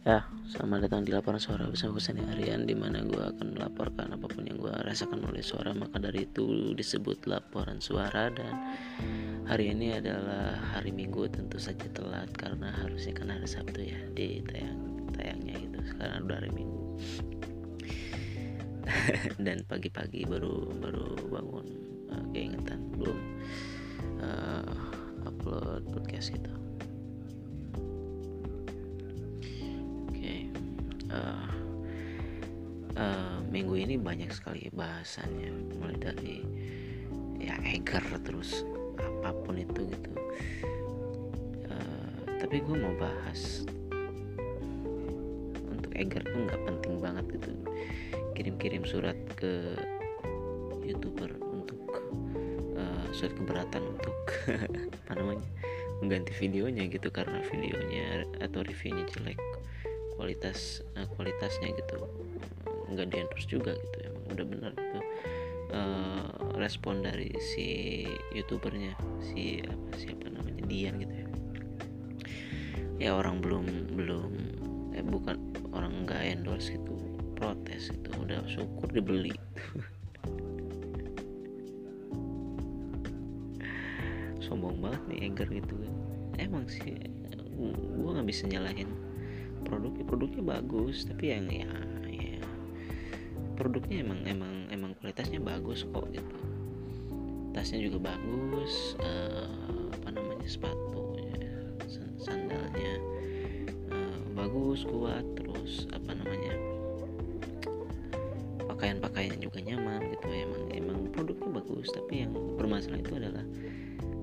Ya, selamat datang di laporan suara bersama Sani Harian di mana gue akan melaporkan apa pun yang gue rasakan oleh suara. Maka dari itu disebut laporan suara dan hari ini adalah hari Minggu tentu saja telat karena harusnya kan hari Sabtu ya di tayang tayangnya gitu sekarang udah hari Minggu. Dan pagi-pagi baru baru bangun uh, keingetan belum uh, upload podcast gitu uh, minggu ini banyak sekali bahasannya. Mulai dari ya Eger terus apa pun itu gitu. Uh, tapi gue mau bahas untuk Eger tuh nggak penting banget gitu. Kirim-kirim surat ke youtuber untuk uh, surat keberatan untuk apa namanya mengganti videonya gitu karena videonya atau reviewnya jelek kualitas uh, kualitasnya gitu nggak di endorse juga gitu. Emang udah benar itu uh, respon dari si youtubernya si apa siapa namanya Dian gitu ya. Ya orang belum belum eh bukan orang nggak endorse gitu protes itu udah syukur dibeli. Sombong banget nih Eger gitu kan. Emang sih gue nggak bisa nyalahin produknya produknya bagus tapi yang ya, ya produknya emang emang emang kualitasnya bagus kok gitu. Tasnya juga bagus uh, apa namanya sepatu sandalnya uh, bagus kuat terus apa namanya pakaian-pakaian juga nyaman gitu. Emang emang produknya bagus tapi yang bermasalah itu adalah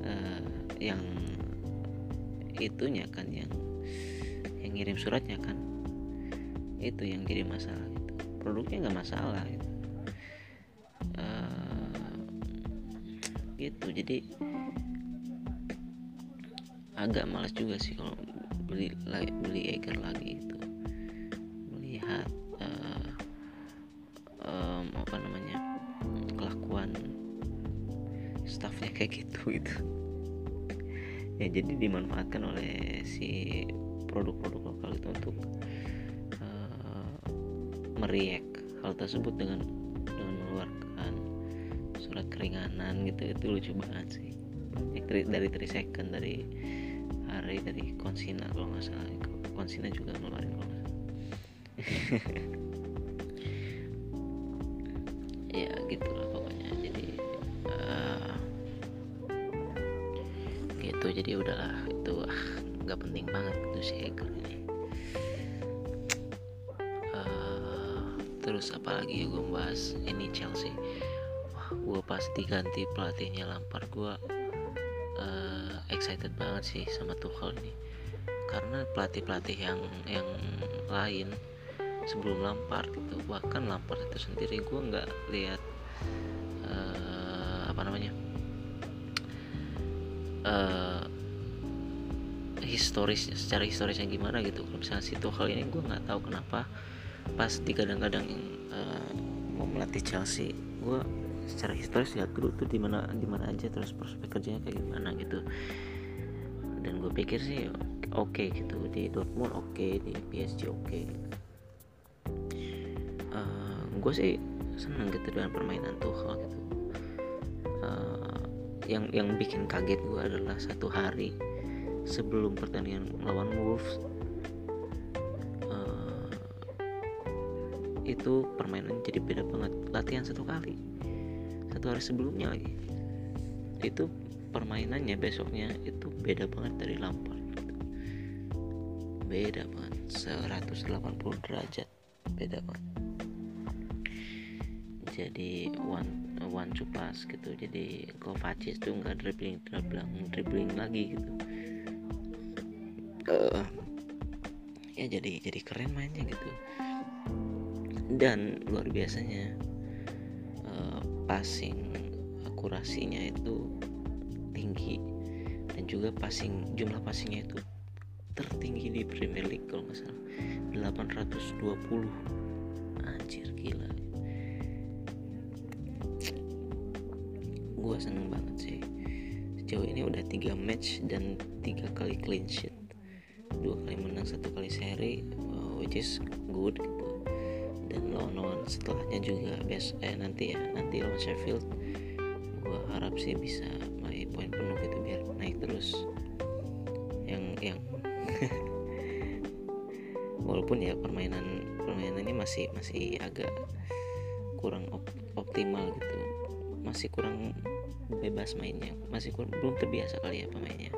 uh, yang itunya kan yang ngirim suratnya kan itu yang jadi masalah produknya nggak masalah gitu. Uh, gitu. Jadi agak malas juga sih kalau beli beli Eger lagi itu melihat uh, um, apa namanya kelakuan staffnya kayak gitu gitu. Ya jadi dimanfaatkan oleh si produk-produk lokal itu untuk meriak hal tersebut dengan dengan mengeluarkan surat keringanan gitu. Itu lucu banget sih. Dari 3 second dari hari dari konsina kalau nggak salah. Konsina juga ngeluarin kalau nggak ya gitu lah pokoknya. Jadi uh, gitu. Jadi udahlah itu ah nggak penting banget gitu si Eger ini terus apalagi gue bahas ini Chelsea. Wah gue pasti ganti pelatihnya. Lampard gue uh, excited banget sih sama Tuchel ini karena pelatih-pelatih yang yang lain sebelum Lampard itu bahkan Lampard itu sendiri gue nggak lihat uh, apa namanya uh, historis secara historisnya gimana gitu. Kalau misalnya si Tuchel ini gue nggak tahu kenapa pas di kadang-kadang uh, mau melatih Chelsea gue secara historis lihat dulu tuh di mana di mana aja terus prospek kerjanya kayak gimana gitu dan gue pikir sih oke okay, gitu di Dortmund oke okay, di PSG oke okay. uh, eh, gue sih senang gitu dengan permainan Tuchel gitu uh, yang yang bikin kaget gue adalah satu hari sebelum pertandingan melawan Wolves itu permainan jadi beda banget latihan satu kali. Satu hari sebelumnya lagi. Itu permainannya besoknya itu beda banget dari Lampard. Beda banget 180 derajat beda banget. Jadi one one to pass gitu. Jadi Kovacic tuh nggak dribbling dribbling dribbling lagi gitu. Uh, ya jadi jadi keren mainnya gitu dan luar biasanya uh, passing akurasinya itu tinggi dan juga passing jumlah passingnya itu tertinggi di Premier League kalau nggak salah. 820 anjir gila. Gue seneng banget sih. Sejauh ini udah tiga match dan tiga kali clean sheet. Dua kali menang satu kali seri which is good gitu dan lawan-lawan setelahnya juga best eh nanti ya nanti lawan Sheffield. Gue harap sih bisa meraih poin penuh gitu biar naik terus. Yang yang. Walaupun ya permainan permainannya masih masih agak kurang op, optimal gitu. Masih kurang bebas mainnya. Masih kurang, belum terbiasa kali ya pemainnya.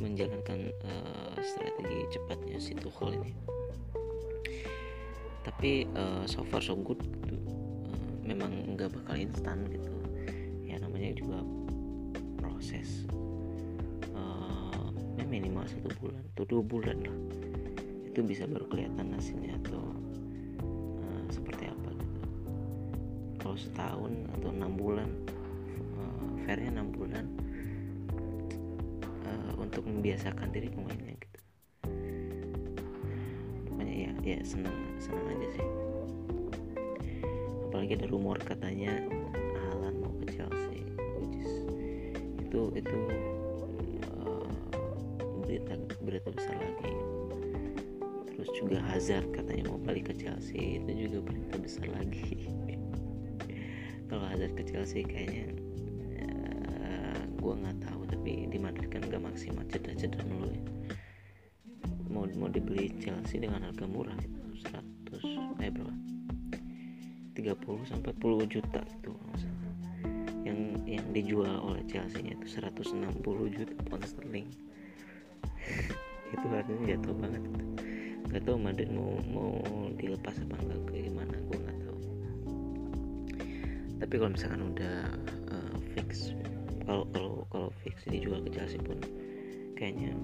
Menjalankan uh, strategi cepatnya si Tuchel ini tapi uh, so far so good gitu. uh, memang nggak bakal instan gitu. Ya namanya juga proses uh, minimal satu bulan atau dua bulan lah. Itu bisa baru kelihatan hasilnya atau uh, seperti apa gitu. Kalau setahun atau enam bulan uh, fairnya enam bulan untuk membiasakan diri pemainnya gitu. Pokoknya ya ya senang senang aja sih. Apalagi ada rumor katanya Alan mau ke Chelsea which itu itu uh, berita berita besar lagi. Terus juga Hazard katanya mau balik ke Chelsea itu juga berita besar lagi. Kalau Hazard ke Chelsea kayaknya uh, gue nggak tahu tapi di kan gak maksimal cedera-cedera mulu ya dibeli Chelsea dengan harga murah itu 100 eh berapa? 30 sampai 40 juta itu yang yang dijual oleh Chelsea nya itu 160 juta pound sterling. Itu harganya jatuh banget nggak tahu Madrid mau mau dilepas apa enggak kayak gimana gue nggak tahu. Tapi kalau misalkan udah uh, fix kalau kalau kalau fix dijual ke Chelsea pun kayaknya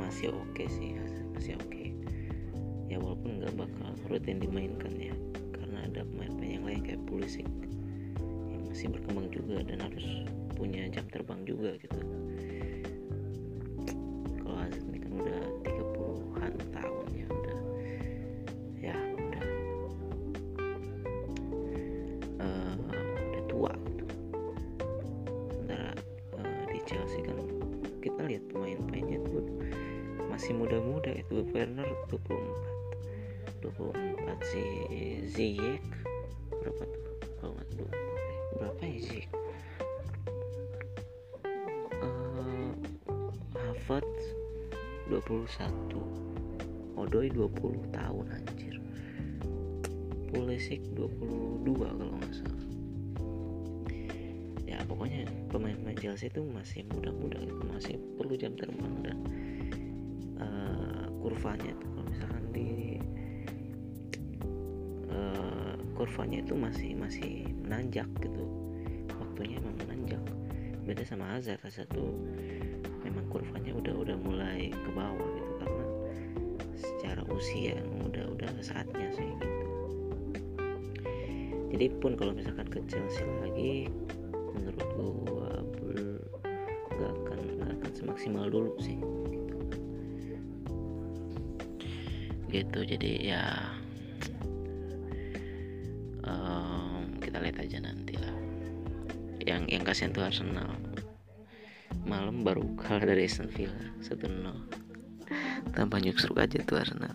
masih oke okay sih masih oke okay. ya walaupun nggak bakal rutin dimainkan ya karena ada pemain-pemain yang lain kayak Pulisic yang masih berkembang juga dan harus punya jam terbang juga gitu masih muda-muda itu Werner 24 24 si Ziyech. Berapa tuh? Kalau nggak tuh berapa ya Ziyech? Uh, Havertz 21 Odoi 20 tahun anjir. Pulisic 22 kalau nggak salah. Ya pokoknya pemain-pemain Chelsea itu masih muda-muda itu masih perlu jam terbang dan kurvanya itu kalau misalkan di uh, kurvanya itu masih masih menanjak gitu. Waktunya emang menanjak. Beda sama Hazard Hazard tuh memang kurvanya udah udah mulai ke bawah gitu karena secara usia udah udah saatnya sih gitu. Jadi pun kalau misalkan ke Chelsea lagi menurut gua nggak akan nggak akan semaksimal dulu sih gitu. Jadi ya um, kita lihat aja nanti lah. Yang yang kasihan tuh Arsenal. Malam baru kalah dari Aston Villa 1-0 tanpa nyuksruk aja tuh Arsenal.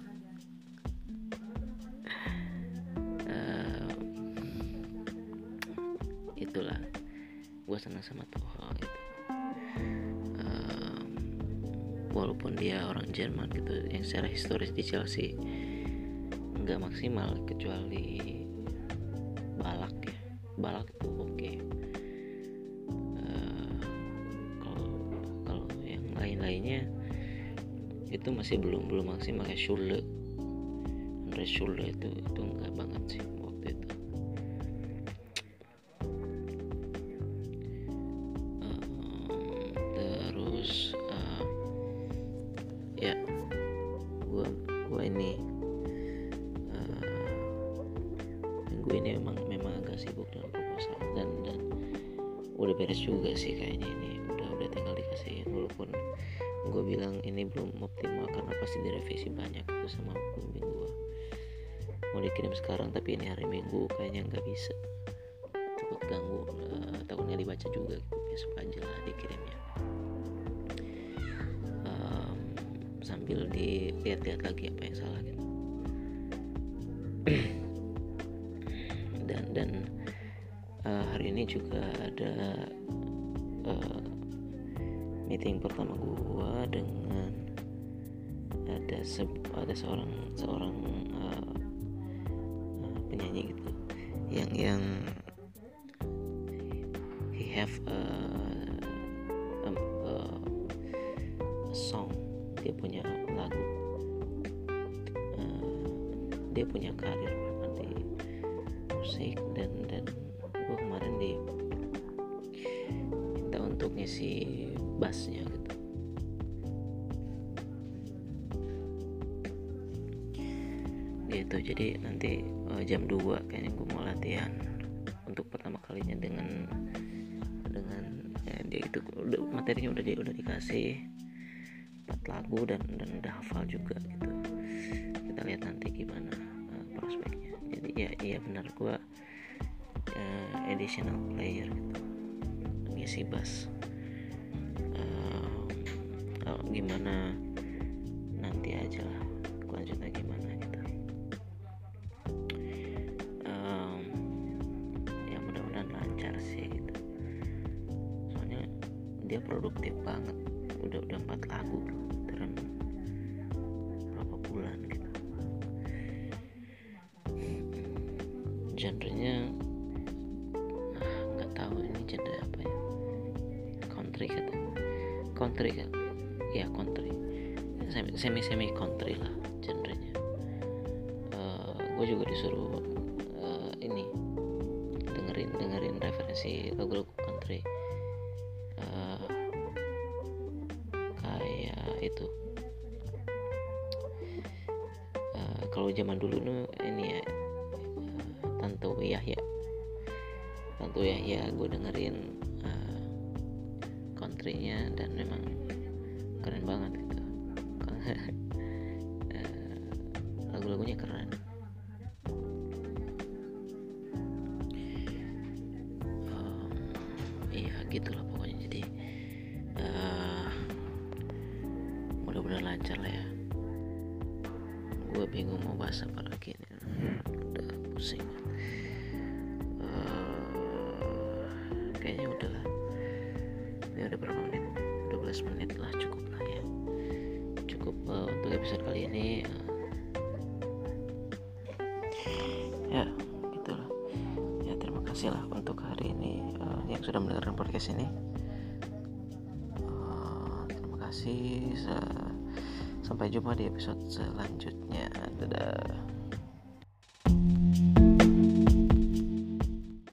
Itulah. Gue senang sama Tuchel itu walaupun dia orang Jerman gitu yang secara historis di Chelsea nggak maksimal kecuali balak ya. Balak itu oke. Okay. uh, kalau yang lain-lainnya itu masih belum belum maksimal. Kayak Schule Andre itu itu enggak banget sih beres juga sih kayaknya ini. Udah udah tinggal dikasih walaupun gue bilang ini belum optimal karena pasti direvisi banyak itu sama pembimbing gue mau dikirim sekarang tapi ini hari minggu kayaknya nggak bisa. Takut ganggu uh, takutnya dibaca juga gitu. Besok aja lah dikirimnya. Um, sambil dilihat-lihat lagi apa yang salah gitu juga ada uh, meeting pertama gua dengan ada se ada seorang seorang uh, uh, penyanyi gitu. Yang yang he have a, a song. Dia punya lagu. Uh, dia punya karir ngisi bassnya gitu. Gitu jadi nanti uh, jam 2 kayaknya gue mau latihan untuk pertama kalinya dengan dengan ya, dia itu udah materinya udah dia udah dikasih empat lagu dan dan udah hafal juga gitu. Kita lihat nanti gimana uh, prospeknya. Jadi ya iya benar gue uh, additional player gitu ngisi bass gimana nanti aja lah lanjutnya gimana gitu. Um, ya mudah-mudahan lancar sih gitu. Soalnya dia produktif banget udah udah empat lagu loh dalam berapa bulan gitu. Genrenya ah, nggak tahu ini genre apa ya. Country kata country kan ya country. Semi semi country lah genrenya. Uh, gue juga disuruh uh, ini dengerin dengerin referensi lagu-lagu country. Uh, kayak itu. Uh, kalau zaman dulu nu ini ya uh, Tanto Yahya Tanto Yahya gue dengerin uh, countrynya dan memang keren banget gitu. Lagu-lagunya keren. Um, iya gitulah pokoknya. Jadi uh, mudah-mudahan lancar lah ya. Gue bingung mau bahas apa lagi nih. Udah pusing. Uh, kayaknya udah lah ini udah berapa menit 12 menit lah cukup lah ya. Cukup uh, untuk episode kali ini uh, ya gitulah. Ya terima kasih lah untuk hari ini uh, yang sudah mendengarkan podcast ini. Terima kasih sampai jumpa di episode selanjutnya. Dadah